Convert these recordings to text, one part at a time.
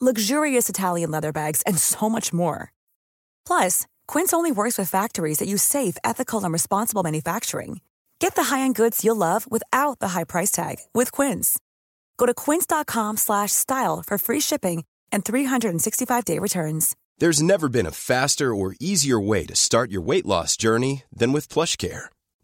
luxurious Italian leather bags, and so much more. Plus, Quince only works with factories that use safe, ethical, and responsible manufacturing. Get the high-end goods you'll love without the high price tag with Quince. Go to quince.com/style for free shipping and 365-day returns. There's never been a faster or easier way to start your weight loss journey than with PlushCare.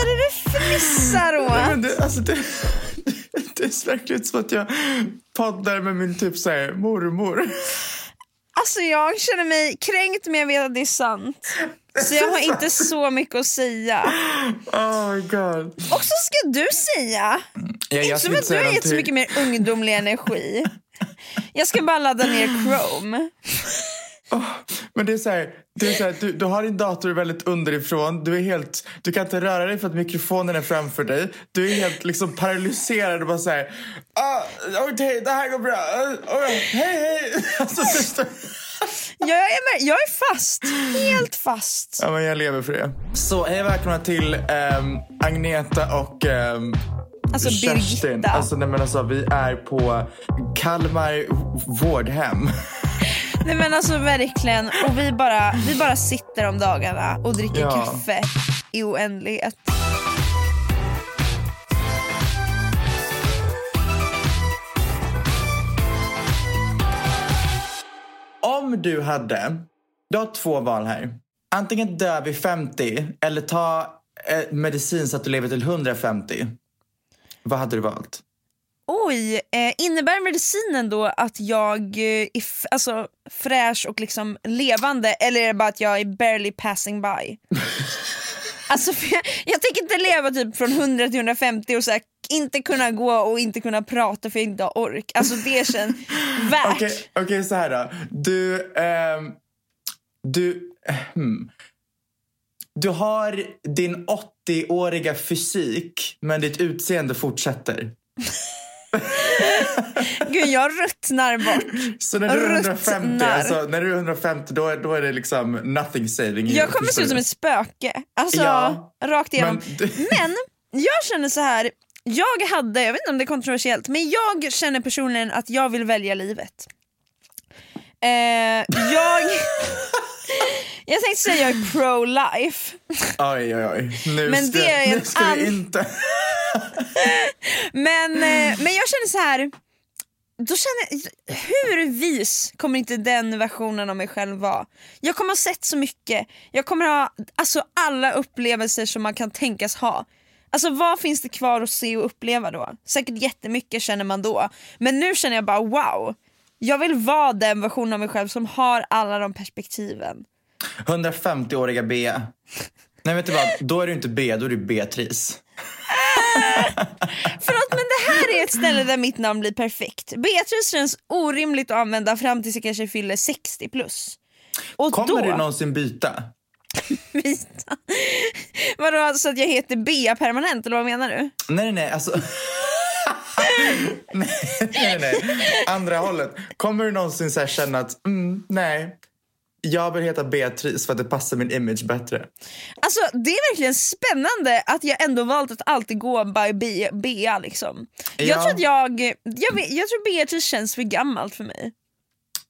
Är det du fnissar åt? det, alltså det, det ser verkligen ut som att jag poddar med min typ så här, mormor. Alltså jag känner mig kränkt men jag vet att det är sant. Så jag har inte så mycket att säga. Oh my god. Och så ska du säga. Ja, inte som att du har gett så mycket mer ungdomlig energi. Jag ska bara ladda ner Chrome. Men det är så här, det är så här du, du har din dator väldigt underifrån. Du, är helt, du kan inte röra dig för att mikrofonen är framför dig. Du är helt liksom paralyserad och bara så här. Ah, Okej, det här går bra. Ah, ah, hej, hej. Alltså, Jag är, jag är fast. Helt fast. ja, men jag lever för det. Så hej välkomna till ehm, Agneta och ehm, Alltså Kerstin. Birgitta. Alltså, nej, men alltså, vi är på Kalmar vårdhem. Nej men alltså verkligen. Och vi bara, vi bara sitter om dagarna och dricker Ja. kaffe i oändlighet. Om du hade, du har två val här. Antingen dö vid 50 eller ta eh, medicin så att du lever till 150. Vad hade du valt? Oj, eh, innebär medicinen då att jag eh, är alltså, fräsch och liksom levande eller är det bara att jag är barely passing by? alltså, jag, jag tänker inte leva typ från 100 till 150 och så här, inte kunna gå och inte kunna prata för jag inte har ork. Alltså det känns värt. Okej, okej, så här då. Du, ehm, du, hmm. Du har din 80-åriga fysik men ditt utseende fortsätter. Gud jag ruttnar bort. Så när du är 150, Ruttnar. alltså, när du är 150 då, är- då är det liksom nothing saving. Jag kommer se ut som ett spöke. Alltså Ja, rakt igenom. men- Men, jag känner så här. Jag hade, jag vet inte om det är kontroversiellt, men jag känner personligen att jag vill välja livet. Eh, jag, jag tänkte säga jag är pro-life. Oj, oj, oj. Nu Men ska, det är nu ska vi an- inte... Men, eh, men jag känner så här. Då känner, hur vis kommer inte den versionen av mig själv vara? Jag kommer ha sett så mycket, jag kommer ha alltså, alla upplevelser som man kan tänkas ha. Alltså vad finns det kvar att se och uppleva då? Säkert jättemycket känner man då. Men nu känner jag bara wow, jag vill vara den versionen av mig själv som har alla de perspektiven. 150-åriga Bea. Nej, vet du vad? Då är du inte Bea, då är du Beatrice. Förlåt men det här är ett ställe där mitt namn blir perfekt. Beatrice känns orimligt att använda fram tills jag kanske fyller 60 plus. Och Kommer då, du någonsin byta? Vita. Vadå, alltså att jag heter Bea permanent eller vad menar du? Nej, nej, nej. Alltså... nej, nej, nej. Andra hållet. Kommer du någonsin så känna att mm, nej, jag vill heta Beatrice för att det passar min image bättre? Alltså det är verkligen spännande att jag ändå valt att alltid gå by Be- Bea liksom. Jag Ja. tror att jag, jag, jag tror Beatrice känns för gammalt för mig.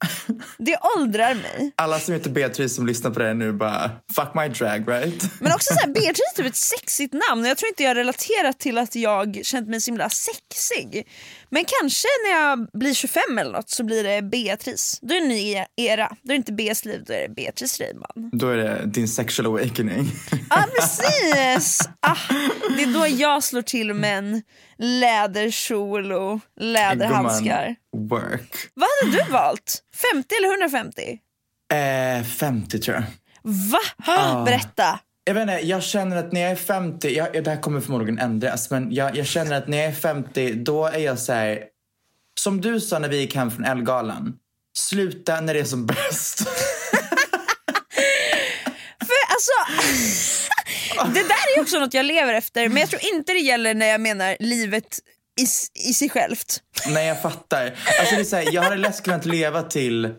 Det åldrar mig. Alla som heter Beatrice som lyssnar på det nu bara fuck my drag right? Men också så här, Beatrice är typ ett sexigt namn jag tror inte jag relaterat till att jag känt mig så himla sexig. Men kanske när jag blir 25 eller något så blir det Beatrice. Då är det en ny era. Då är det inte Beas liv, då är det Beatrice Rydman. Då är det din sexual awakening. Ja precis! Ah, det är då jag slår till med en läderkjol och läderhandskar. Work. Vad hade du valt? 50 eller 150? Eh, 50 tror jag. Va? Ah. Berätta. Jag vet inte, jag känner att när jag är 50, jag, det här kommer förmodligen ändras, men jag, jag känner att när jag är 50 då är jag så här, som du sa när vi gick hem från Elgalan, sluta när det är som bäst. För alltså, det där är också något jag lever efter men jag tror inte det gäller när jag menar livet i, i sig självt. Nej, jag fattar. Alltså, det är så här, jag hade lätt kunnat leva till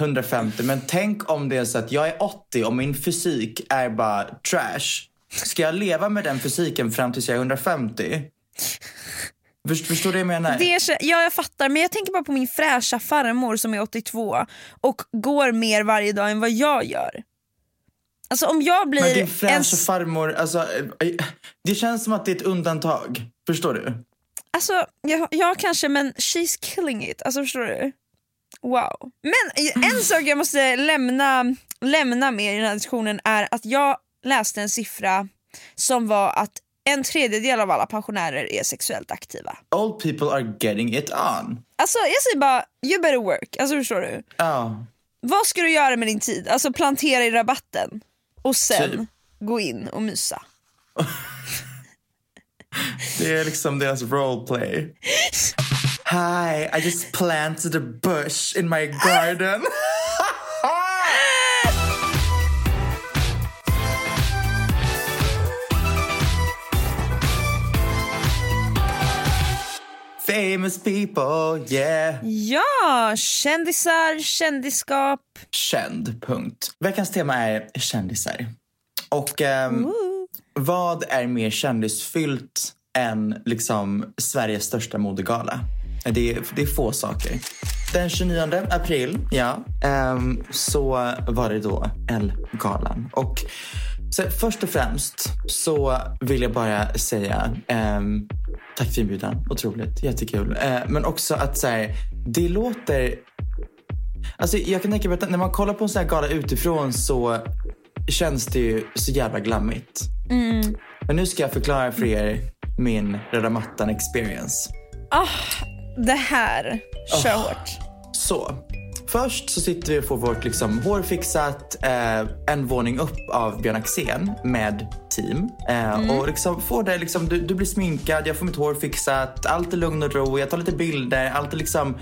150 men tänk om det är så att jag är 80 och min fysik är bara trash. Ska jag leva med den fysiken fram tills jag är 150? Först, förstår du vad jag menar? Det är, ja jag fattar men jag tänker bara på min fräscha farmor som är 82 och går mer varje dag än vad jag gör. Alltså om jag blir Men din fräscha en... farmor, alltså, eh, det känns som att det är ett undantag. Förstår du? Alltså ja, ja kanske men she's killing it, alltså förstår du? Wow. Men en sak jag måste lämna, lämna med i den här diskussionen är att jag läste en siffra som var att en tredjedel av alla pensionärer är sexuellt aktiva. Old people are getting it on. Alltså jag säger bara, you better work, alltså förstår du? Ja. Vad ska du göra med din tid? Alltså plantera i rabatten och sen Typ. gå in och mysa. Det är liksom deras roleplay. Hi, I just planted a bush in my garden. Famous people, yeah. Ja, kändisar, kändisskap. Känd, punkt. Veckans tema är kändisar. Och ehm, vad är mer kändisfyllt än liksom Sveriges största modegala? Det är, det är få saker. Den 29 april, ja, ehm, så var det då Ellegalan. Och så först och främst så vill jag bara säga ehm, tack för inbjudan. Otroligt, jättekul. Eh, men också att så här, det låter Alltså jag kan tänka mig att när man kollar på en sån här gala utifrån så känns det ju så jävla glammigt. Men nu ska jag förklara för er min röda mattan experience. Ah, det här, kör hårt. Så, först så sitter vi och får vårt liksom, hår fixat eh, en våning upp av Björn Axén med team. Eh, Och liksom får det, liksom, du, du blir sminkad, jag får mitt hår fixat, allt är lugn och ro, jag tar lite bilder, allt är liksom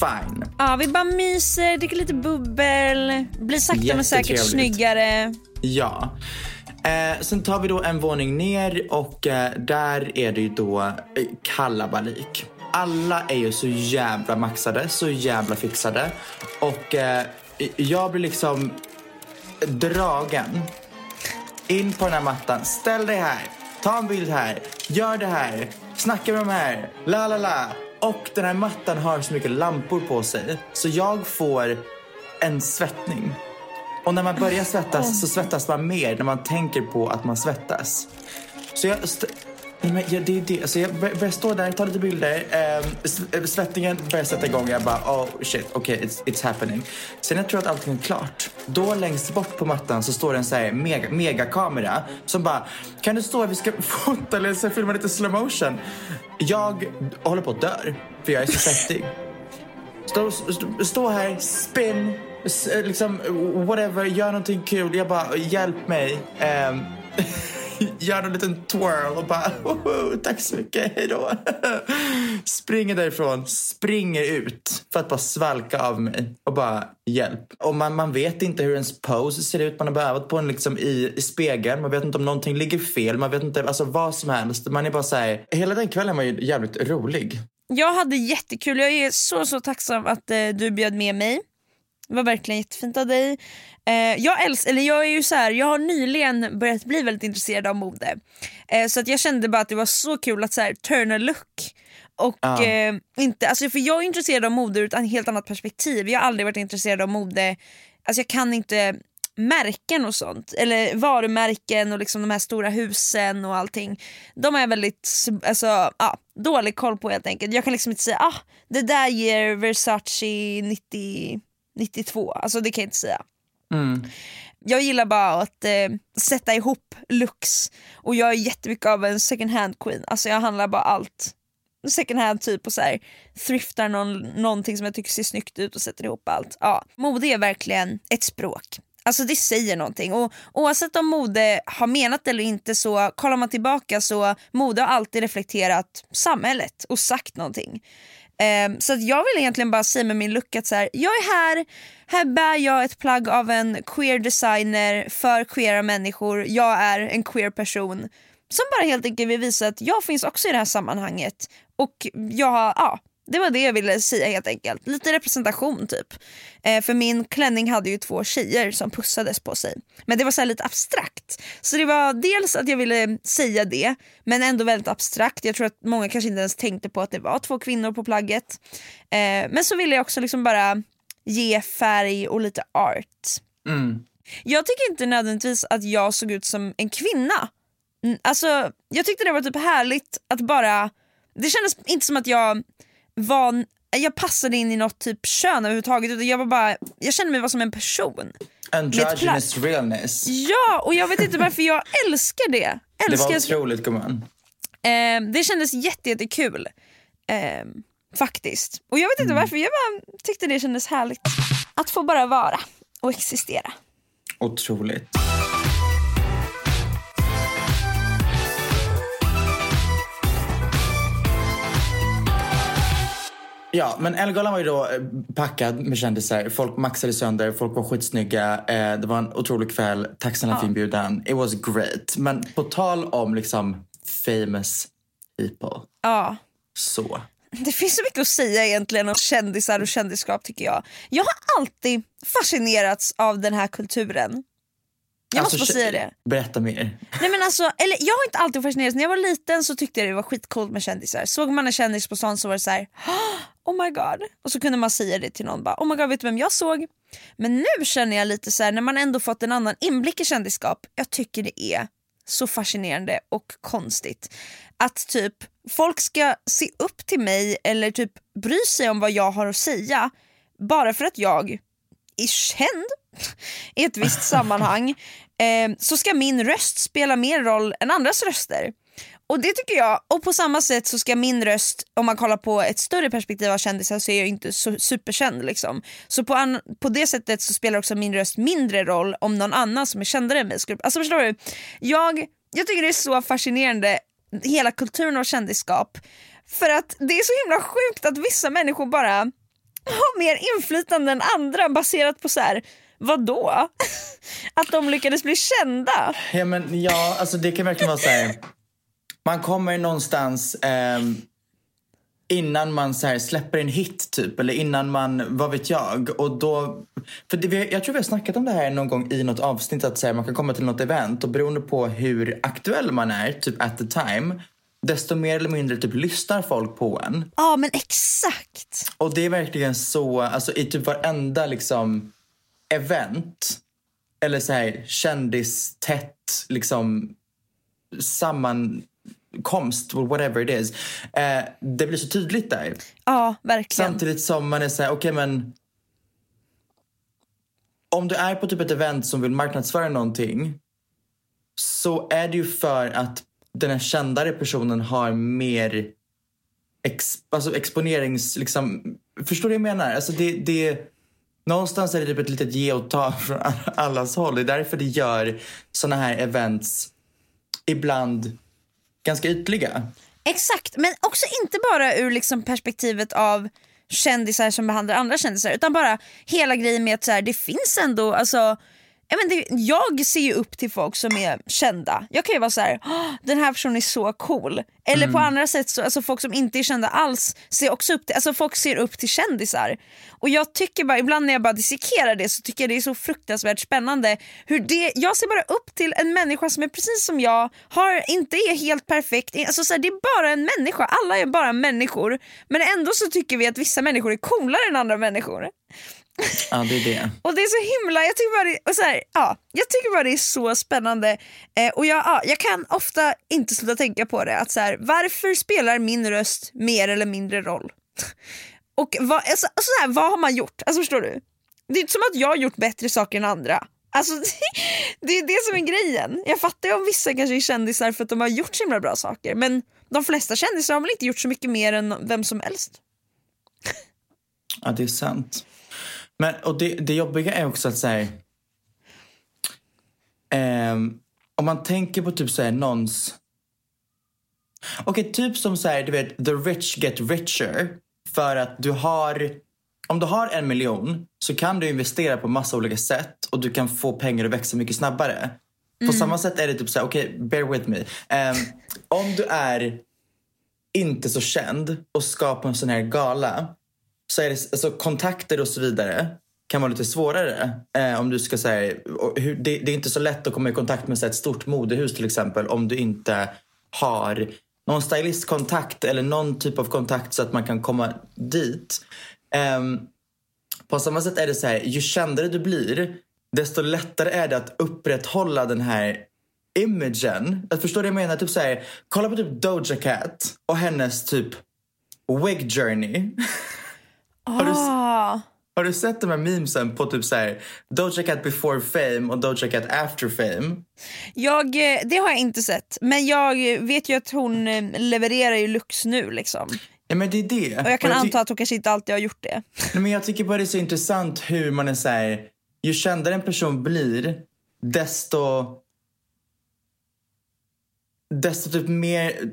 fine. Ja, vi bara myser, dricker lite bubbel, blir sakta men säkert snyggare. Ja. Eh, sen tar vi då en våning ner och eh, där är det ju då eh, kalabalik. Alla är ju så jävla maxade, så jävla fixade. Och eh, jag blir liksom dragen in på den här mattan. Ställ dig här, ta en bild här, gör det här, snacka med de här, la la la. Och den här mattan har så mycket lampor på sig så jag får en svettning. Och när man börjar svettas så svettas man mer när man tänker på att man svettas. Så jag... Nej, men ja, det är det. Alltså, jag börjar stå där, ta lite bilder. Ehm, eh, svettningen börjar sätta igång. Jag bara, oh shit, okej, it's, it's happening. Sen jag tror att allting är klart. Då längst bort på mattan så står det en så här mega, megakamera som bara, kan du stå, här? vi ska fota eller så filma lite slow motion. Jag håller på att dö, för jag är så svettig. Stå, stå, stå här, spin, liksom whatever, gör någonting kul. Jag bara, hjälp mig. Eh, gör en liten twirl och bara, tack så mycket, hejdå. Springer därifrån, springer ut för att bara svalka av mig och bara hjälp. Och man, man vet inte hur ens pose ser ut. Man har bara övat på den liksom i, i spegeln. Man vet inte om någonting ligger fel. Man vet inte, alltså vad som helst. Man är bara så här, hela den kvällen var ju jävligt rolig. Jag hade jättekul, jag är så så tacksam att eh, du bjöd med mig. Det var verkligen jättefint av dig. Eh, jag, älskar, eller jag, är ju så här, jag har nyligen börjat bli väldigt intresserad av mode. Eh, så att jag kände bara att det var så kul att så här, turna look. Och Ja. eh, inte, alltså för jag är intresserad av mode ur ett helt annat perspektiv. Jag har aldrig varit intresserad av mode, alltså jag kan inte märken och sånt, eller varumärken och liksom de här stora husen och allting. De har jag väldigt alltså, ja, dålig koll på helt enkelt. Jag kan liksom inte säga ah, det där ger Versace 90, 92, alltså det kan jag inte säga. Mm. Jag gillar bara att eh, sätta ihop looks och jag är jättemycket av en second hand queen, alltså jag handlar bara allt second hand typ och så här, thriftar någon, någonting som jag tycker ser snyggt ut och sätter ihop allt. Ja, mode är verkligen ett språk. Alltså det säger någonting och oavsett om mode har menat eller inte så kollar man tillbaka så mode har alltid reflekterat samhället och sagt någonting. Um, så att jag vill egentligen bara säga med min look att så här, jag är här, här bär jag ett plagg av en queer designer för queera människor, jag är en queer person som bara helt enkelt vill visa att jag finns också i det här sammanhanget. Och jag har, ja, det var det jag ville säga helt enkelt. Lite representation typ. Eh, för min klänning hade ju två tjejer som pussades på sig. Men det var så lite abstrakt. Så det var dels att jag ville säga det, men ändå väldigt abstrakt. Jag tror att många kanske inte ens tänkte på att det var två kvinnor på plagget. Eh, men så ville jag också liksom bara ge färg och lite art. Mm. Jag tycker inte nödvändigtvis att jag såg ut som en kvinna. Alltså, jag tyckte det var typ härligt att bara det kändes inte som att jag var, jag passade in i något typ kön överhuvudtaget jag var bara, jag kände mig bara som en person. Androgynous realness. Ja, och jag vet inte varför jag älskar det. Älskar det var otroligt gumman. Eh, det kändes jättekul. Eh, faktiskt. Och jag vet inte mm. varför, jag tyckte det kändes härligt. Att få bara vara och existera. Otroligt. Ja, men Ellegalan var ju då eh, packad med kändisar. Folk maxade sönder, folk var skitsnygga. Eh, det var en otrolig kväll. Tack snälla ja. för inbjudan. It was great. Men på tal om liksom famous people. Ja. Så. Det finns så mycket att säga egentligen om kändisar och kändisskap tycker jag. Jag har alltid fascinerats av den här kulturen. Jag alltså, måste få säga det. Berätta mer. Nej, men alltså, eller, jag har inte alltid fascinerats. När jag var liten så tyckte jag det var skitcoolt med kändisar. Såg man en kändis på stan så var det så här, oh my god. Och så kunde man säga det till någon. Bara, oh my god, vet du vem jag såg? Men nu känner jag lite så här, när man ändå fått en annan inblick i kändisskap. Jag tycker det är så fascinerande och konstigt. Att typ folk ska se upp till mig eller typ bry sig om vad jag har att säga bara för att jag är känd i ett visst sammanhang eh, så ska min röst spela mer roll än andras röster. Och det tycker jag, och på samma sätt så ska min röst, om man kollar på ett större perspektiv av kändisar så är jag inte så superkänd liksom. Så på, an, på det sättet så spelar också min röst mindre roll om någon annan som är kändare än mig skulle, alltså förstår du? Jag, jag tycker det är så fascinerande, hela kulturen av kändisskap. För att det är så himla sjukt att vissa människor bara har mer inflytande än andra baserat på så här Vadå? Att de lyckades bli kända? Ja, men, ja alltså det kan verkligen vara så här. Man kommer någonstans eh, innan man så släpper en hit typ. Eller innan man, vad vet jag. Och då, för det, jag tror vi har snackat om det här någon gång i något avsnitt. Att så här, man kan komma till något event och beroende på hur aktuell man är, typ at the time desto mer eller mindre typ lyssnar folk på en. Ja men exakt. Och det är verkligen så, alltså i typ varenda liksom event eller så här kändistätt liksom sammankomst, whatever it is. Eh, det blir så tydligt där. Ja, verkligen. Samtidigt som man är så här, okej okay, men om du är på typ ett event som vill marknadsföra någonting så är det ju för att den här kändare personen har mer ex, alltså exponerings... Liksom, förstår du vad jag menar? Alltså det, det, någonstans är det typ ett litet ge och ta från allas håll. Det är därför det gör såna här events ibland ganska ytliga. Exakt, men också inte bara ur liksom perspektivet av kändisar som behandlar andra kändisar utan bara hela grejen med att så här, det finns ändå alltså men det, jag ser ju upp till folk som är kända. Jag kan ju vara så här, den här personen är så cool. Eller mm. på andra sätt, så, alltså folk som inte är kända alls ser också upp till, alltså folk ser upp till kändisar. Och jag tycker bara, ibland när jag bara dissekerar det så tycker jag det är så fruktansvärt spännande. Hur det, jag ser bara upp till en människa som är precis som jag, har, inte är helt perfekt. Alltså så här, det är bara en människa, alla är bara människor. Men ändå så tycker vi att vissa människor är coolare än andra människor. Ja, det är det. Och det är så himla, jag tycker bara det, och så här, ja, jag tycker bara det är så spännande eh, och jag, ja, jag kan ofta inte sluta tänka på det. Att så här, varför spelar min röst mer eller mindre roll? och vad, alltså, så här, vad har man gjort? Alltså förstår du? Det är inte som att jag har gjort bättre saker än andra. Alltså, det är det som är grejen. Jag fattar ju om vissa kanske är kändisar för att de har gjort så himla bra saker men de flesta kändisar har väl inte gjort så mycket mer än vem som helst. Ja, det är sant. Men, och det, det jobbiga är också att säga... Um, om man tänker på typ såhär någons... Okej, okay, typ som såhär, du vet, the rich get richer. För att du har... Om du har en miljon så kan du investera på massa olika sätt och du kan få pengar att växa mycket snabbare. På mm. samma sätt är det typ såhär, okej, okay, bear with me. Um, om du är inte så känd och ska på en sån här gala så är det, alltså, kontakter och så vidare kan vara lite svårare. Eh, om du ska säga, det, det, är inte så lätt att komma i kontakt med så ett stort modehus till exempel om du inte har någon stylistkontakt eller någon typ av kontakt så att man kan komma dit. Eh, på samma sätt är det så här, ju kändare du blir desto lättare är det att upprätthålla den här imagen. Att förstår du jag menar? Typ så här, kolla på typ Doja Cat och hennes typ wig journey. Har du, Ah. har du sett de här memesen på typ så här, Doja Cat before fame och Doja Cat after fame? Jag, eh, det har jag inte sett, men jag vet ju att hon eh, levererar ju lux nu liksom. Ja men det är det. Och jag kan Och anta att hon kanske inte alltid har gjort det. Nej, men jag tycker bara det är så intressant hur man är så här, ju kändare en person blir, desto desto typ mer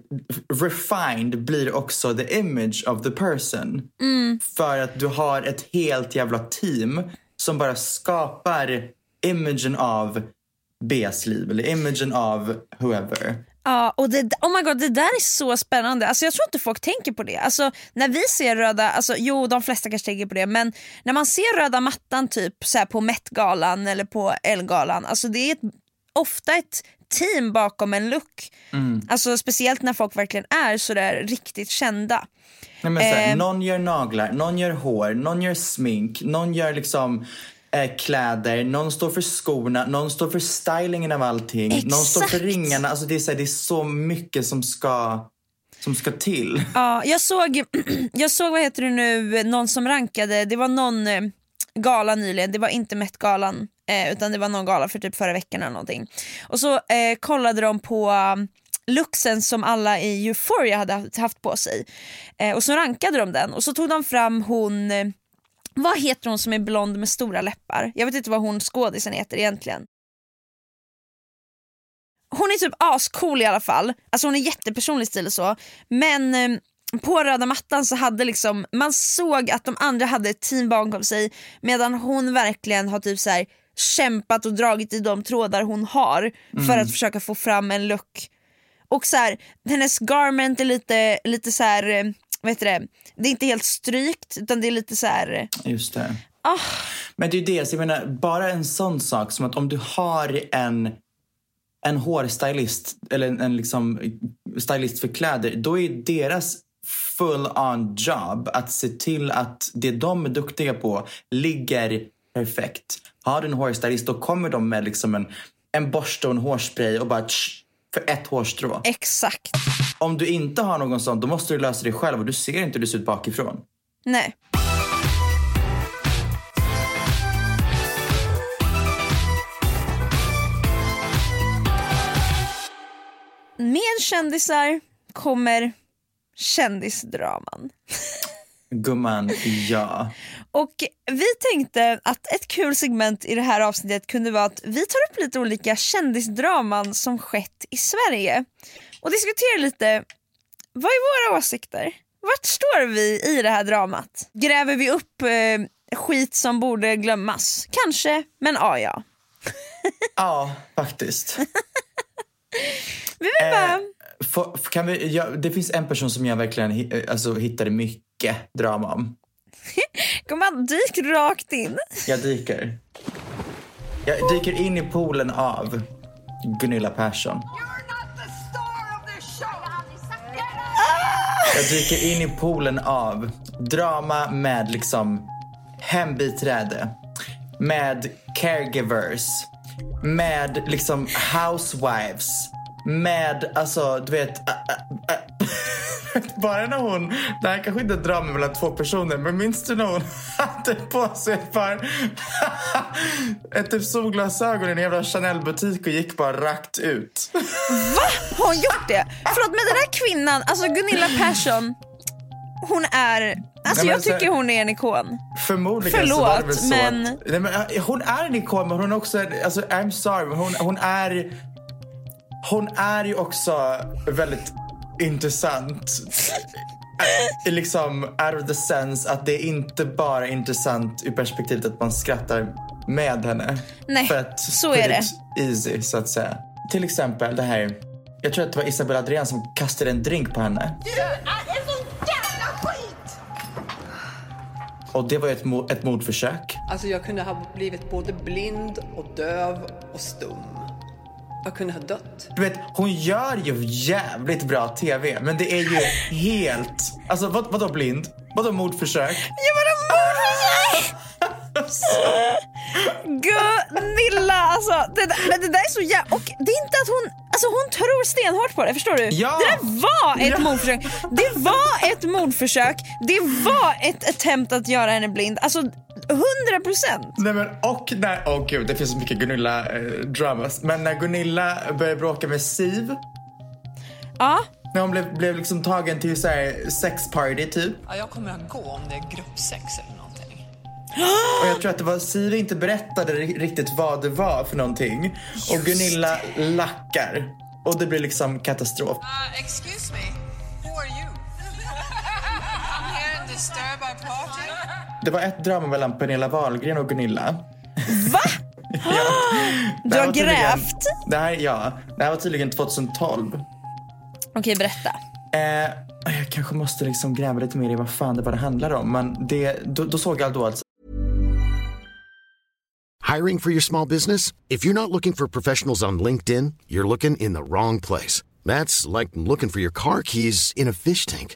refined blir också the image of the person. Mm. För att du har ett helt jävla team som bara skapar imagen av Bs liv eller imagen av whoever. Ja, och det, oh my God, det där är så spännande. Alltså, jag tror inte folk tänker på det. Alltså, när vi ser röda, alltså, jo de flesta kanske tänker på det, men när man ser röda mattan typ så här på Met-galan eller på Elle-galan, alltså, det är ett, ofta ett team bakom en look. Mm. Alltså, speciellt när folk verkligen är sådär riktigt kända. Nej, men så här, Eh. Någon gör naglar, någon gör hår, någon gör smink, någon gör liksom eh, kläder, någon står för skorna, någon står för stylingen av allting, någon står för Exakt. ringarna. Alltså det, är så här, det är så mycket som ska, som ska till. Ja, jag såg, jag såg vad heter det nu, någon som rankade, det var någon eh, gala nyligen, det var inte Met-galan eh, utan det var någon gala för typ förra veckan eller någonting. Och så eh, kollade de på um, luxen som alla i Euphoria hade haft- på sig. Eh, och så rankade de den och så tog de fram hon, eh, vad heter hon som är blond med stora läppar? Jag vet inte vad hon skådisen heter egentligen. Hon är typ ascool i alla fall, alltså hon är jättepersonlig stil och så. Men eh, på röda mattan så hade liksom, man såg att de andra hade ett team bakom sig medan hon verkligen har typ så här kämpat och dragit i de trådar hon har för att försöka få fram en look. Och så här, hennes garment är lite, lite så här, eh, vad heter det, det är inte helt strykt utan det är lite så här. eh, Just det. Ah. Men det är ju det, så jag menar, bara en sån sak som att om du har en, en hårstylist eller en, en liksom stylist för kläder, då är deras full on job att se till att det de är duktiga på ligger perfekt. Har du en hårstylist då kommer de med liksom en, en borste och en hårspray och bara tsch, för ett hårstrå. Exakt. Om du inte har någon sån, då måste du lösa det själv och du ser inte hur det ser ut bakifrån. Nej. Med kändisar kommer kändisdraman. Gumman, ja. Och vi tänkte att ett kul segment i det här avsnittet kunde vara att vi tar upp lite olika kändisdraman som skett i Sverige och diskuterar lite vad är våra åsikter? Vart står vi i det här dramat? Gräver vi upp eh, skit som borde glömmas? Kanske, men ja ja. Ja, faktiskt. Vi vill bara... Eh, Få- kan vi, ja, det finns en person som jag verkligen eh, alltså, hittade mycket drama om. Gumman, dyk rakt in. Jag dyker. Jag dyker in i poolen av Gunilla Persson. Jag dyker in i poolen av drama med liksom hembiträde, med caregivers, med liksom housewives, med alltså du vet, ä, ä, ä. bara när hon, det här kanske inte ett drama mellan två personer, men minns du när hon hade på sig ett par ett typ solglasögon i en jävla Chanel-butik och gick bara rakt ut. Va? Har hon gjort det? Förlåt men den här kvinnan, alltså Gunilla Persson, hon är, alltså men jag alltså- tycker hon är en ikon. Förmodligen så var det väl Förlåt, så men- att, nej, men hon är en ikon men hon är också, alltså I'm sorry, hon, hon är hon är ju också väldigt intressant. Äh, liksom out of the sense att det är inte bara intressant ur perspektivet att man skrattar med henne. Nej, För att så är det. Easy så att säga. Till exempel det här, jag tror att det var Isabella Adrian som kastade en drink på henne. Och det var ju ett, mo- ett mordförsök. Alltså jag kunde ha blivit både blind och döv och stum. Jag kunde ha dött. Du vet, hon gör ju jävligt bra TV, men det är ju helt... Alltså vad, vadå blind? Vadå mordförsök? Ja vadå mordförsök? Gunilla alltså, det, men det där är så jävla... Och det är inte att hon, alltså hon tror stenhårt på det, förstår du? Ja. Det där var ett Ja. mordförsök. Det var ett mordförsök. Det var ett attempt att göra henne blind. Alltså 100 procent. Nej men och när... Åh gud, det finns så mycket Gunilla-dramas. men när Gunilla började bråka med Siv, Ja. när hon blev, blev liksom tagen till så här sexparty typ. Ja, jag kommer att gå om det är gruppsex eller någonting. Och jag tror att det var Siv inte berättade ri- riktigt vad det var för någonting. Och Gunilla lackar. Och det blir liksom katastrof. Uh, excuse me, who are you? I'm here and disturb our party. Det var ett drama mellan Pernilla Wahlgren och Gunilla. Va? Ja. Du har grävt? Det här, ja, det här var tydligen 2012. Okej berätta. Eh, jag kanske måste liksom gräva lite mer i vad fan det var det handlar om. Men det, då, då såg jag då att Hiring for your small business? If you're not looking for professionals on LinkedIn, you're looking in the wrong place. That's like looking for your car keys in a fish tank.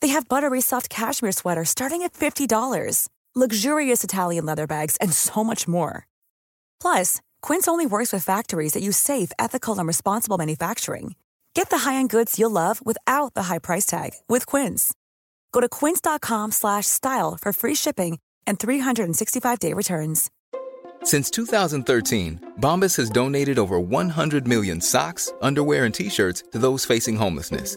They have buttery soft cashmere sweaters starting at $50, luxurious Italian leather bags, and so much more. Plus, Quince only works with factories that use safe, ethical, and responsible manufacturing. Get the high-end goods you'll love without the high price tag with Quince. Go to quince.com slash style for free shipping and 365-day returns. Since 2013, Bombas has donated over 100 million socks, underwear, and t shirts to those facing homelessness.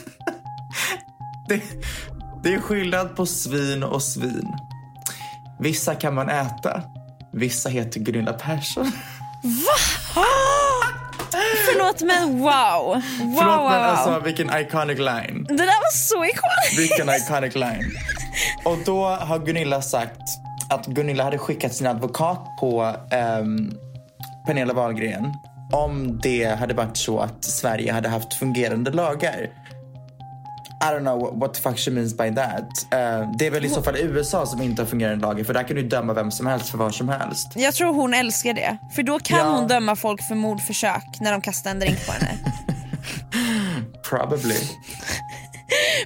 det, det är skillnad på svin och svin. Vissa kan man äta. Vissa heter Gunilla Persson. Förlåt men wow. Wow, Förlåt men alltså vilken iconic line. Det där var så ikoniskt. Vilken iconic line. Och då har Gunilla sagt att Gunilla hade skickat sin advokat på um, Pernilla Wahlgren om det hade varit så att Sverige hade haft fungerande lagar. I don't know what, the fuck she means by that. Eh, det är väl i så fall USA som inte har fungerande lagar för där kan du döma vem som helst för vad som helst. Jag tror hon älskar det. För då kan Ja. hon döma folk för mordförsök när de kastar en drink på henne. Probably.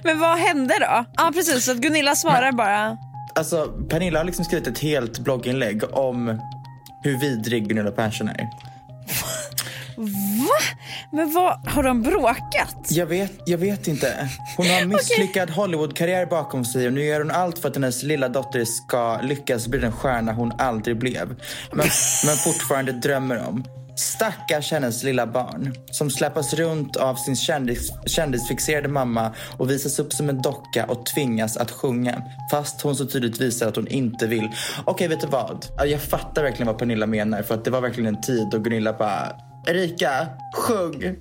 Men vad hände då? Ja precis, så att Gunilla svarar bara Alltså Pernilla har liksom skrivit ett helt blogginlägg om hur vidrig Gunilla Persson är. Va? Men vad, har de bråkat? Jag vet, jag vet inte. Hon har en misslyckad Hollywoodkarriär bakom sig och nu gör hon allt för att hennes lilla dotter ska lyckas bli den stjärna hon aldrig blev. Men, men fortfarande drömmer om. Stackars hennes lilla barn som släpas runt av sin kändis, kändisfixerade mamma och visas upp som en docka och tvingas att sjunga fast hon så tydligt visar att hon inte vill. Okej, vet du vad? Jag fattar verkligen vad Pernilla menar för att det var verkligen en tid då Gunilla bara Erika, sjung!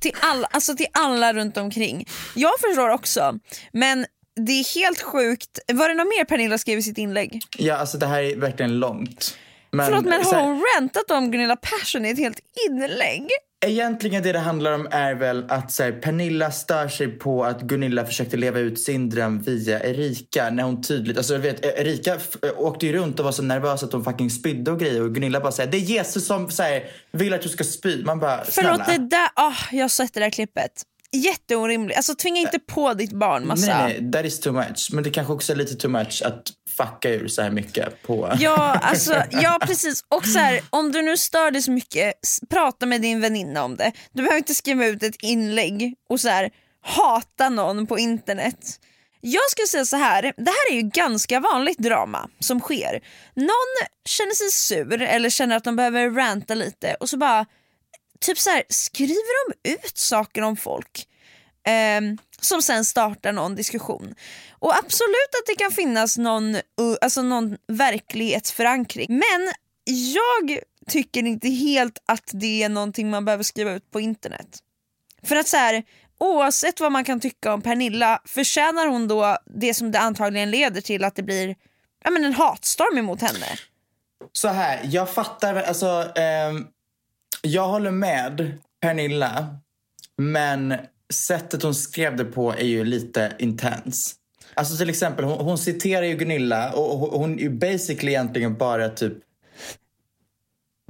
Till alla, alltså till alla runt omkring. Jag förstår också, men det är helt sjukt. Var det något mer Pernilla skrev i sitt inlägg? Ja, alltså det här är verkligen långt. Men, Förlåt men har här- hon rantat om Gunilla Persson i ett helt inlägg? Egentligen det det handlar om är väl att så här, Pernilla stör sig på att Gunilla försökte leva ut sin dröm via Erika när hon tydligt, alltså vet Erika f- åkte ju runt och var så nervös att hon fucking spydde och grejer och Gunilla bara säger det är Jesus som så här, vill att du ska spy. Man bara Förlåt snälla. det där, ah, jag har sett det där klippet. Jätteorimligt, alltså tvinga inte på ditt barn massa. Nej, nej, that is too much. Men det kanske också är lite too much att fucka ur så här mycket på... Ja, alltså, ja precis. Och så här, om du nu stör dig så mycket, prata med din väninna om det. Du behöver inte skriva ut ett inlägg och så här, hata någon på internet. Jag skulle säga så här, det här är ju ganska vanligt drama som sker. Någon känner sig sur eller känner att de behöver ranta lite och så bara typ så här, skriver de ut saker om folk eh, som sen startar någon diskussion. Och absolut att det kan finnas någon, uh, alltså någon verklighetsförankring. Men jag tycker inte helt att det är någonting man behöver skriva ut på internet. För att så här, oavsett vad man kan tycka om Pernilla, förtjänar hon då det som det antagligen leder till att det blir ja, men en hatstorm emot henne? Så här, jag fattar, alltså eh, jag håller med Pernilla, men sättet hon skrev det på är ju lite intens. Alltså till exempel, hon, hon citerar ju Gunilla och och hon är ju basically egentligen bara typ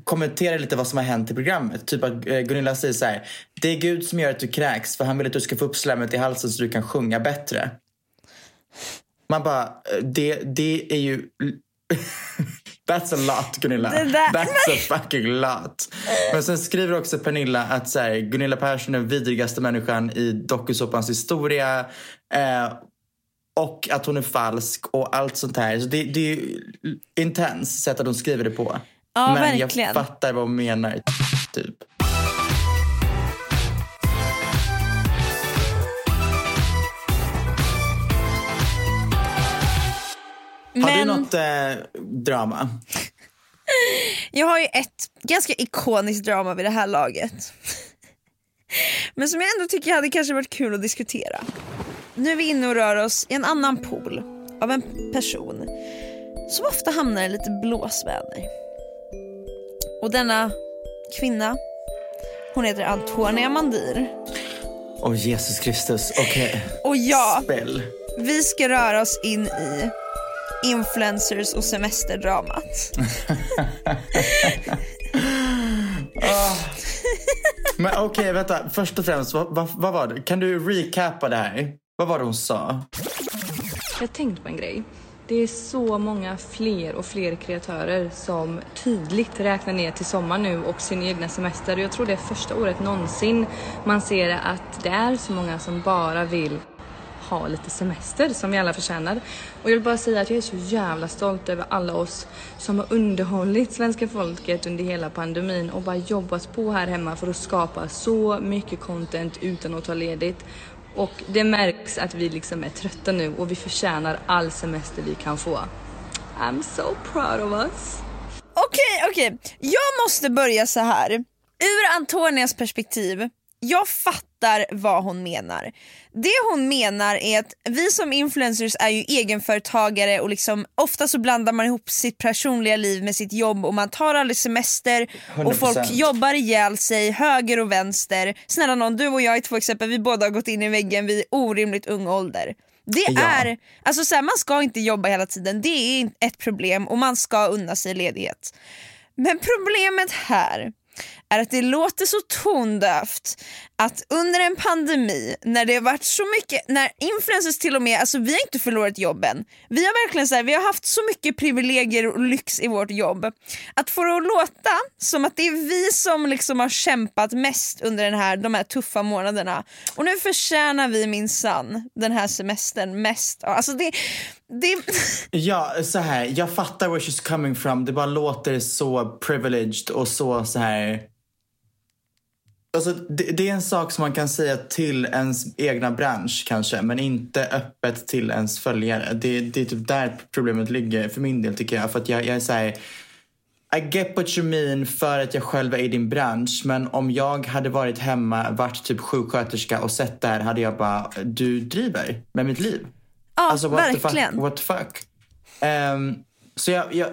kommenterar lite vad som har hänt i programmet. Typ att eh, Gunilla säger så här. Det är Gud som gör att du kräks för han vill att du ska få upp slemmet i halsen så du kan sjunga bättre. Man bara, eh, det, det är ju... That's a lot Gunilla. That's a fucking lot. Men sen skriver också Pernilla att så här, Gunilla Persson är den vidrigaste människan i dokusåpans historia. Eh, och att hon är falsk och allt sånt här. Så det, det är ju intens sätt att hon skriver det på. Ja, Men verkligen. jag fattar vad hon menar. Typ. Har du Men- något eh, drama? Jag har ju ett ganska ikoniskt drama vid det här laget. Men som jag ändå tycker hade kanske varit kul att diskutera. Nu är vi inne och rör oss i en annan pool av en person som ofta hamnar i lite blåsväder. Och denna kvinna, hon heter Antonia Mandir. Åh Jesus Kristus, okej. Och ja, Spel. vi ska röra oss in i influencers och semesterdramat. Men okej, vänta. Först och främst, vad, vad, vad var det? Kan du recapa det här? Vad var det hon sa? Jag har tänkt på en grej. Det är så många fler och fler kreatörer som tydligt räknar ner till sommar nu och sin egna semester. Jag tror det är första året någonsin man ser att det är så många som bara vill ha lite semester som vi alla förtjänar. Och jag vill bara säga att jag är så jävla stolt över alla oss som har underhållit svenska folket under hela pandemin och bara jobbat på här hemma för att skapa så mycket content utan att ta ledigt. Och det märks att vi liksom är trötta nu och vi förtjänar all semester vi kan få. I'm so proud of us. Okej, okej. Jag måste börja så här. Ur Antonias perspektiv, jag fattar vad hon menar. Det hon menar är att vi som influencers är ju egenföretagare och liksom, ofta så blandar man ihop sitt personliga liv med sitt jobb och man tar aldrig semester och folk 100%. jobbar ihjäl sig höger och vänster. Snälla någon, du och jag är två exempel, vi båda har gått in i väggen vid orimligt ung ålder. Det Ja. är, alltså så här, man ska inte jobba hela tiden, det är ett problem och man ska unna sig ledighet. Men problemet här är att det låter så tondövt att under en pandemi när det har varit så mycket, när influencers till och med, alltså vi har inte förlorat jobben. Vi har verkligen så här, vi har haft så mycket privilegier och lyx i vårt jobb. Att få det att låta som att det är vi som liksom har kämpat mest under den här, de här tuffa månaderna och nu förtjänar vi minsann den här semestern mest. Alltså det, det... Ja, så här, jag fattar where she's coming from. Det bara låter så privileged och så så här Alltså, det, det, är en sak som man kan säga till ens egna bransch kanske, men inte öppet till ens följare. Det, det är typ där problemet ligger för min del tycker jag. För att jag, jag är såhär, I get what you mean för att jag själv är i din bransch. Men om jag hade varit hemma, varit typ sjuksköterska och sett det här hade jag bara, du driver med mitt liv. Ja, alltså, what verkligen. The fuck, what the fuck? Um, så jag, jag,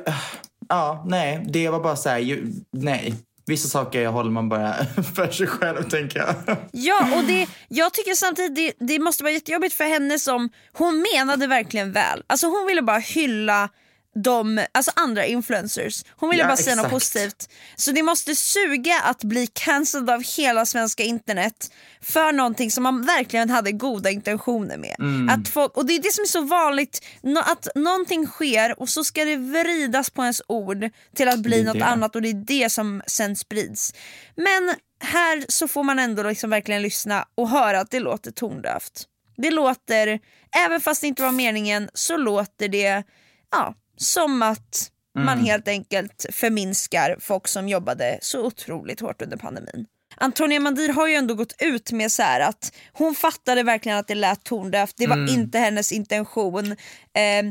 ja, nej, det var bara såhär, nej. Vissa saker håller man bara för sig själv tänker jag. Ja och det, jag tycker samtidigt det, det måste vara jättejobbigt för henne som, hon menade verkligen väl. Alltså hon ville bara hylla de, alltså andra influencers. Hon ville Ja, bara säga något exakt. positivt. Så det måste suga att bli cancelled av hela svenska internet för någonting som man verkligen hade goda intentioner med. Mm. Att folk, och det är det som är så vanligt, att någonting sker och så ska det vridas på ens ord till att bli något det. annat och det är det som sen sprids. Men här så får man ändå liksom verkligen lyssna och höra att det låter tondövt. Det låter, även fast det inte var meningen, så låter det ja, som att man Mm. helt enkelt förminskar folk som jobbade så otroligt hårt under pandemin. Antonia Mandir har ju ändå gått ut med så att hon fattade verkligen att det lät tondövt, det var Mm. inte hennes intention. Eh,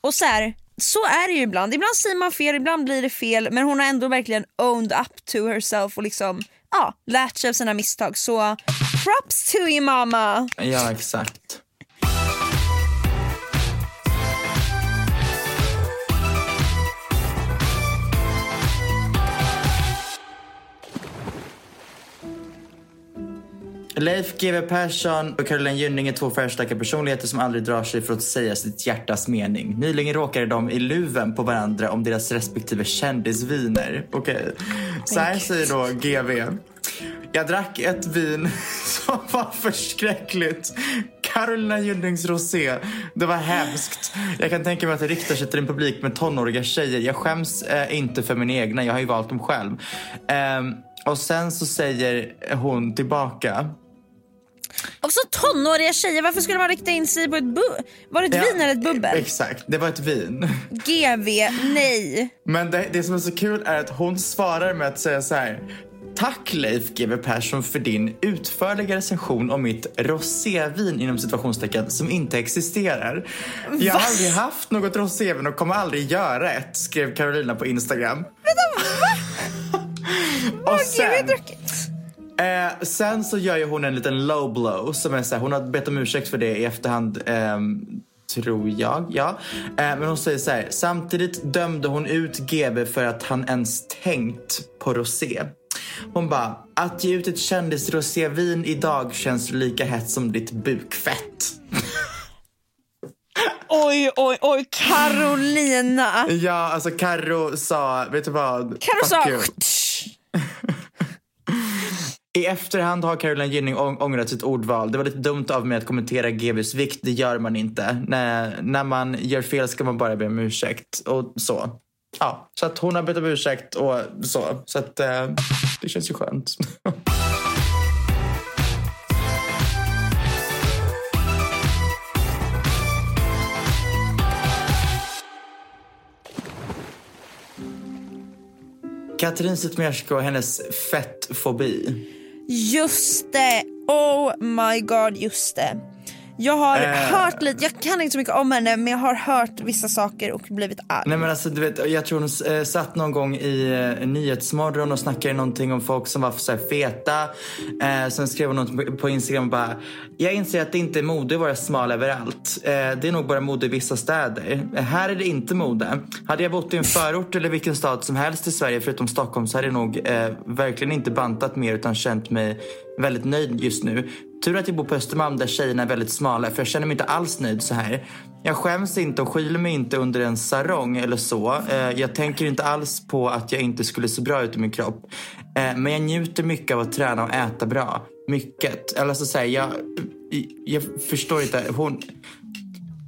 och så här, så är det ju ibland. Ibland säger man fel, ibland blir det fel men hon har ändå verkligen owned up to herself och liksom ja, lärt sig av sina misstag. Så props to you mama! Ja, exakt. Leif GW Persson och Caroline Gynning är två färgstarka personligheter som aldrig drar sig för att säga sitt hjärtas mening. Nyligen råkade de i luven på varandra om deras respektive kändisviner. Okej, så här säger då GV. Jag drack ett vin som var förskräckligt. Carolina Gynnings rosé. Det var hemskt. Jag kan tänka mig att det riktar sig till en publik med tonåriga tjejer. Jag skäms eh, inte för min egna, jag har ju valt dem själv. Ehm, och sen så säger hon tillbaka. Och så tonåriga tjejer, varför skulle man rikta in sig på ett bu- Var det ett Ja, vin eller ett bubbel? Exakt, det var ett vin. GV, nej. Men det, det som är så kul är att hon svarar med att säga så här. Tack Leif GW Persson för din utförliga recension om mitt rosévin inom situationstecken som inte existerar. Jag har Va? aldrig haft något rosévin och kommer aldrig göra ett, skrev Carolina på Instagram. och sen, eh, sen så gör ju hon en liten low blow som är så här, hon har bett om ursäkt för det i efterhand. ehm, Tror jag, ja. Eh, men hon säger så här. Samtidigt dömde hon ut GB för att han ens tänkt på rosé. Hon bara, att ge ut ett kändisrosévin idag känns lika hett som ditt bukfett. Oj, oj, oj, Carolina. Ja, alltså Karo sa, vet du vad? Carro sa. I efterhand har Caroline Gynning ång- ångrat sitt ordval. Det var lite dumt av mig att kommentera GBs vikt. Det gör man inte. När, när man gör fel ska man bara be om ursäkt. Och så. Ja, så att hon har bett om ursäkt och så. Så att eh, det känns ju skönt. Katrin Zytomierska och hennes fettfobi. Just det, oh my god just det. Jag har Eh. hört lite, jag kan inte så mycket om henne men jag har hört vissa saker och blivit arg. Nej men alltså du vet, jag tror hon eh, satt någon gång i eh, Nyhetsmorgon och snackade någonting om folk som var så här feta. Eh, sen skrev hon något på- på Instagram och bara, jag inser att det inte är mode att vara smal överallt. Eh, det är nog bara mode i vissa städer. Här är det inte mode. Hade jag bott i en förort eller vilken stad som helst i Sverige förutom Stockholm så hade jag nog eh, verkligen inte bantat mer utan känt mig väldigt nöjd just nu. Tur att jag bor på Östermalm där tjejerna är väldigt smala för jag känner mig inte alls nöjd så här. Jag skäms inte och skyller mig inte under en sarong eller så. Eh, jag tänker inte alls på att jag inte skulle se bra ut i min kropp. Eh, men jag njuter mycket av att träna och äta bra. Mycket. Eller så säger jag, jag förstår inte. Hon...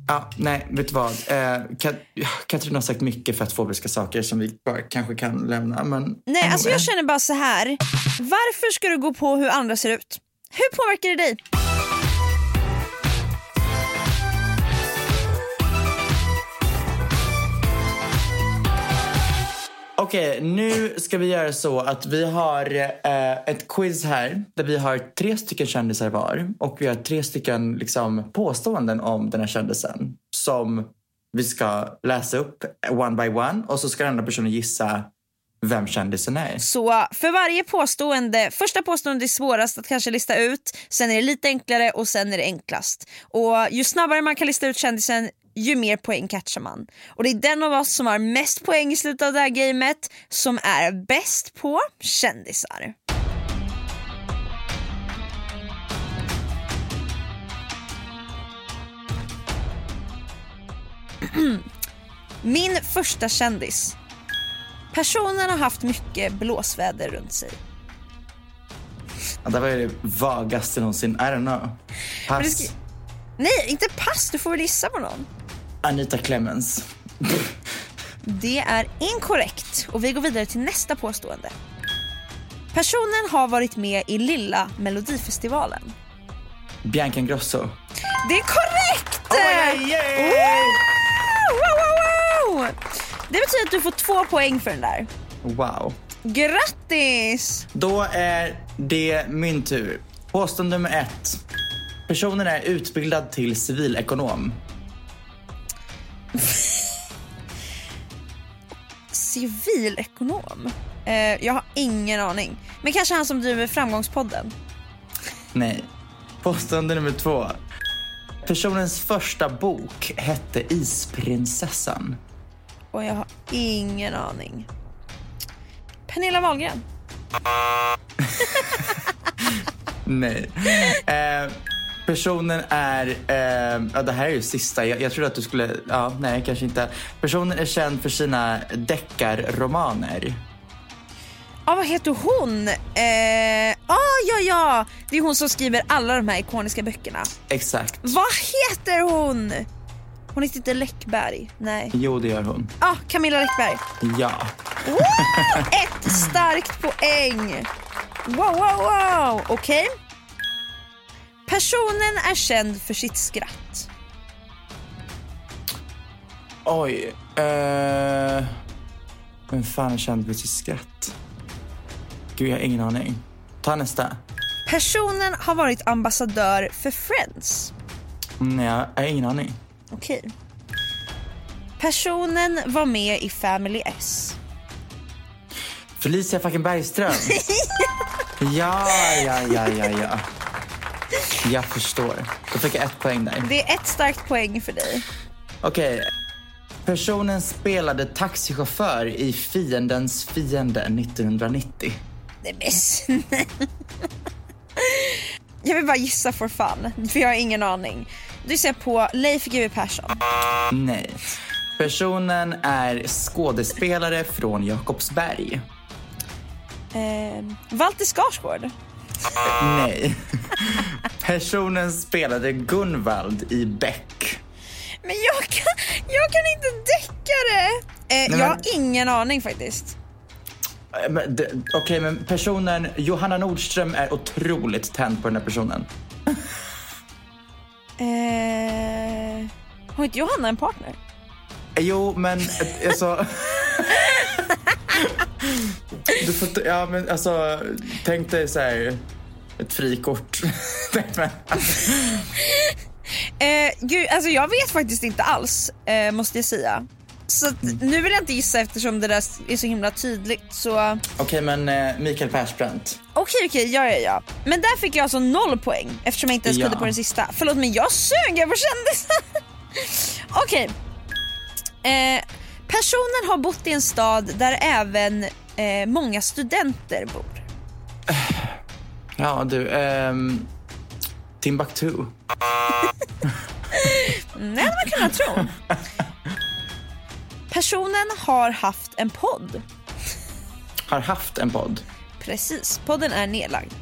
Ja, nej, vet du vad? Eh, Kat Katrin har sagt mycket fetfobiska saker som vi bara kanske kan lämna. Men Nej, alltså jag känner bara så här. Varför ska du gå på hur andra ser ut? Hur påverkar det dig? Okej, nu ska vi göra så att vi har eh, ett quiz här där vi har tre stycken kändisar var och vi har tre stycken liksom, påståenden om den här kändisen som vi ska läsa upp one by one och så ska den andra personen gissa vem kändisen är. Så för varje påstående, första påståendet är svårast att kanske lista ut, sen är det lite enklare och sen är det enklast. Och ju snabbare man kan lista ut kändisen ju mer poäng catchar man. Och det är den av oss som har mest poäng i slutet av det här gamet som är bäst på kändisar. Min första kändis. Personen har haft mycket blåsväder runt sig. Ja, det var ju det vagaste någonsin. I don't know. Pass. ska- Nej, inte pass. Du får väl gissa på någon. Anita Clemens. Det är inkorrekt och vi går vidare till nästa påstående. Personen har varit med i Lilla Melodifestivalen. Bianca Ingrosso. Det är korrekt! Oh, yeah, yeah. Wow, wow, wow! Det betyder att du får två poäng för den där. Wow. Grattis! Då är det min tur. Påstående nummer ett. Personen är utbildad till civilekonom. Civilekonom? Eh, jag har ingen aning. Men kanske han som driver Framgångspodden. Nej. Påstående nummer två. Personens första bok hette Isprinsessan. Och jag har ingen aning. Pernilla Wahlgren. Nej. Eh, personen är... Eh, ja, det här är ju sista. Jag, jag trodde att du skulle... Ja, nej, kanske inte. Personen är känd för sina deckarromaner. Ja, vad heter hon? Eh, ah, ja, ja! Det är hon som skriver alla de här ikoniska böckerna. Exakt. Vad heter hon? Hon heter inte Läckberg. Nej. Jo, det gör hon. Ah, Camilla Läckberg. Ja. Wow! Ett starkt poäng! Wow, wow, wow! Okej. Personen är känd för sitt skratt. Oj. Eh, vem fan är känd för sitt skratt? Gud, jag har ingen aning. Ta nästa. Personen har varit ambassadör för Friends. Nej, jag har ingen aning. Okej. Personen var med i Family S. Felicia fucking Bergström. ja, ja, ja, ja, ja. Jag förstår. Då fick jag ett poäng där. Det är ett starkt poäng för dig. Okej. Personen spelade taxichaufför i Fiendens fiende 1990. Nej men snälla. Jag vill bara gissa for fun, för jag har ingen aning. Du ser på Leif GW Persson. Nej. Personen är skådespelare från Jakobsberg. Eh, Walter Skarsgård. Nej. Personen spelade Gunvald i Beck. Men jag kan, jag kan inte däcka det. Eh, men- jag har ingen aning faktiskt. Eh, Okej, men personen Johanna Nordström är otroligt tänd på den här personen. Eh, har inte Johanna en partner? Eh, Jo, men eh, alltså... du får, ja, men alltså, tänk dig så här, ett frikort. Eh, gud, alltså jag vet faktiskt inte alls, eh, måste jag säga. Så att, nu vill jag inte gissa eftersom det där är så himla tydligt. Så Okej, men eh, Mikael Persbrandt. okej, okej, ja, ja, ja. Men där fick jag alltså noll poäng eftersom jag inte ens Ja. kunde på den sista. Förlåt men jag sög, jag var kändis. okej. Eh, personen har bott i en stad där även eh, många studenter bor. Ja, du. ehm, Timbuktu. Nej, hade man kunnat tro. Personen har haft en podd. Har haft en podd. Precis, podden är nedlagd.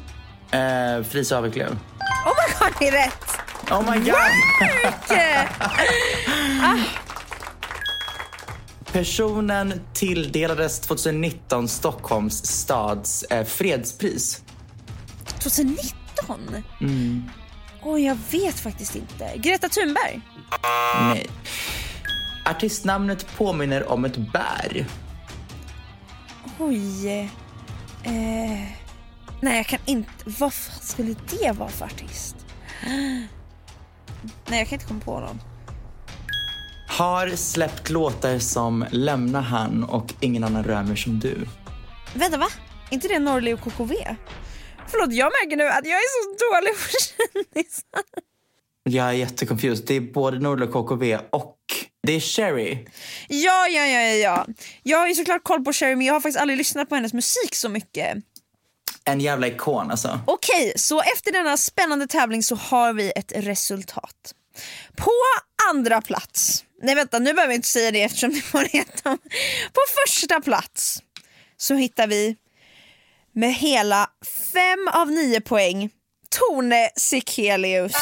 Eh, Felicia Aviclöv. Oh my god, det är rätt! Oh my god! Work! ah, Personen tilldelades 2019 Stockholms stads eh, fredspris. 2019? Mm. Oj, jag vet faktiskt inte. Greta Thunberg? Nej. Artistnamnet påminner om ett bär. Oj. Eh, nej, jag kan inte. Vad fan skulle det vara för artist? Nej, jag kan inte komma på någon. Har släppt låtar som Lämna han och Ingen annan rör mig som du. Vänta, va? inte det Norli och KKV? Förlåt, jag märker nu att jag är så dålig på kändisar. Jag är jättekonfused. Det är både Norli och KKV och det är Sherry. Ja, ja, ja, ja, ja. Jag har ju såklart koll på Sherry men jag har faktiskt aldrig lyssnat på hennes musik så mycket. En jävla ikon alltså. Okej, så efter denna spännande tävling så har vi ett resultat. På andra plats, nej vänta nu behöver jag inte säga det eftersom det var rätt På första plats så hittar vi med hela fem av nio poäng Tone Sekelius.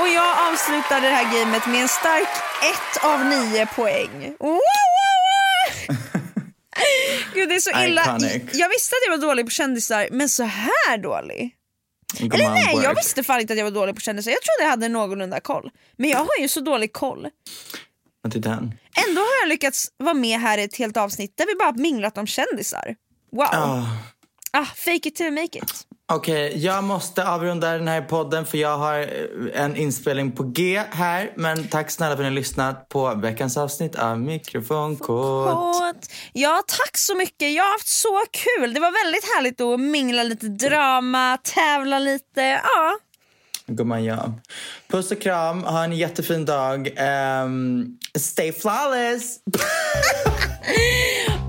Och jag avslutar det här gamet med en stark ett av nio poäng. Gud det är så illa. Iconic. Jag visste att jag var dålig på kändisar men så här dålig. Come Eller nej, jag visste fan inte att jag var dålig på kändisar. Jag trodde jag hade någorlunda koll. Men jag har ju så dålig koll. Ändå har jag lyckats vara med här i ett helt avsnitt där vi bara minglat om kändisar. Wow. Ah. Ah, fake it till make it. Okej, jag måste avrunda den här podden för jag har eh, en inspelning på G här. Men tack snälla för att ni har lyssnat på veckans avsnitt av Mikrofonkod. Kåt. Ja, tack så mycket. Jag har haft så kul. Det var väldigt härligt att mingla lite drama, tävla lite. Ja. Gumman, ja. Puss och kram, ha en jättefin dag. Ehm, stay flawless!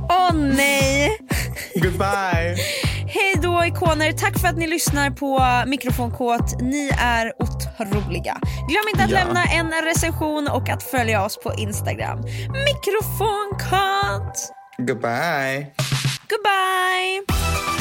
Åh nej! Goodbye! Då ikoner, tack för att ni lyssnar på Mikrofonkåt. Ni är otroliga. Glöm inte att Ja. lämna en recension och att följa oss på Instagram. Mikrofonkåt! Goodbye! Goodbye!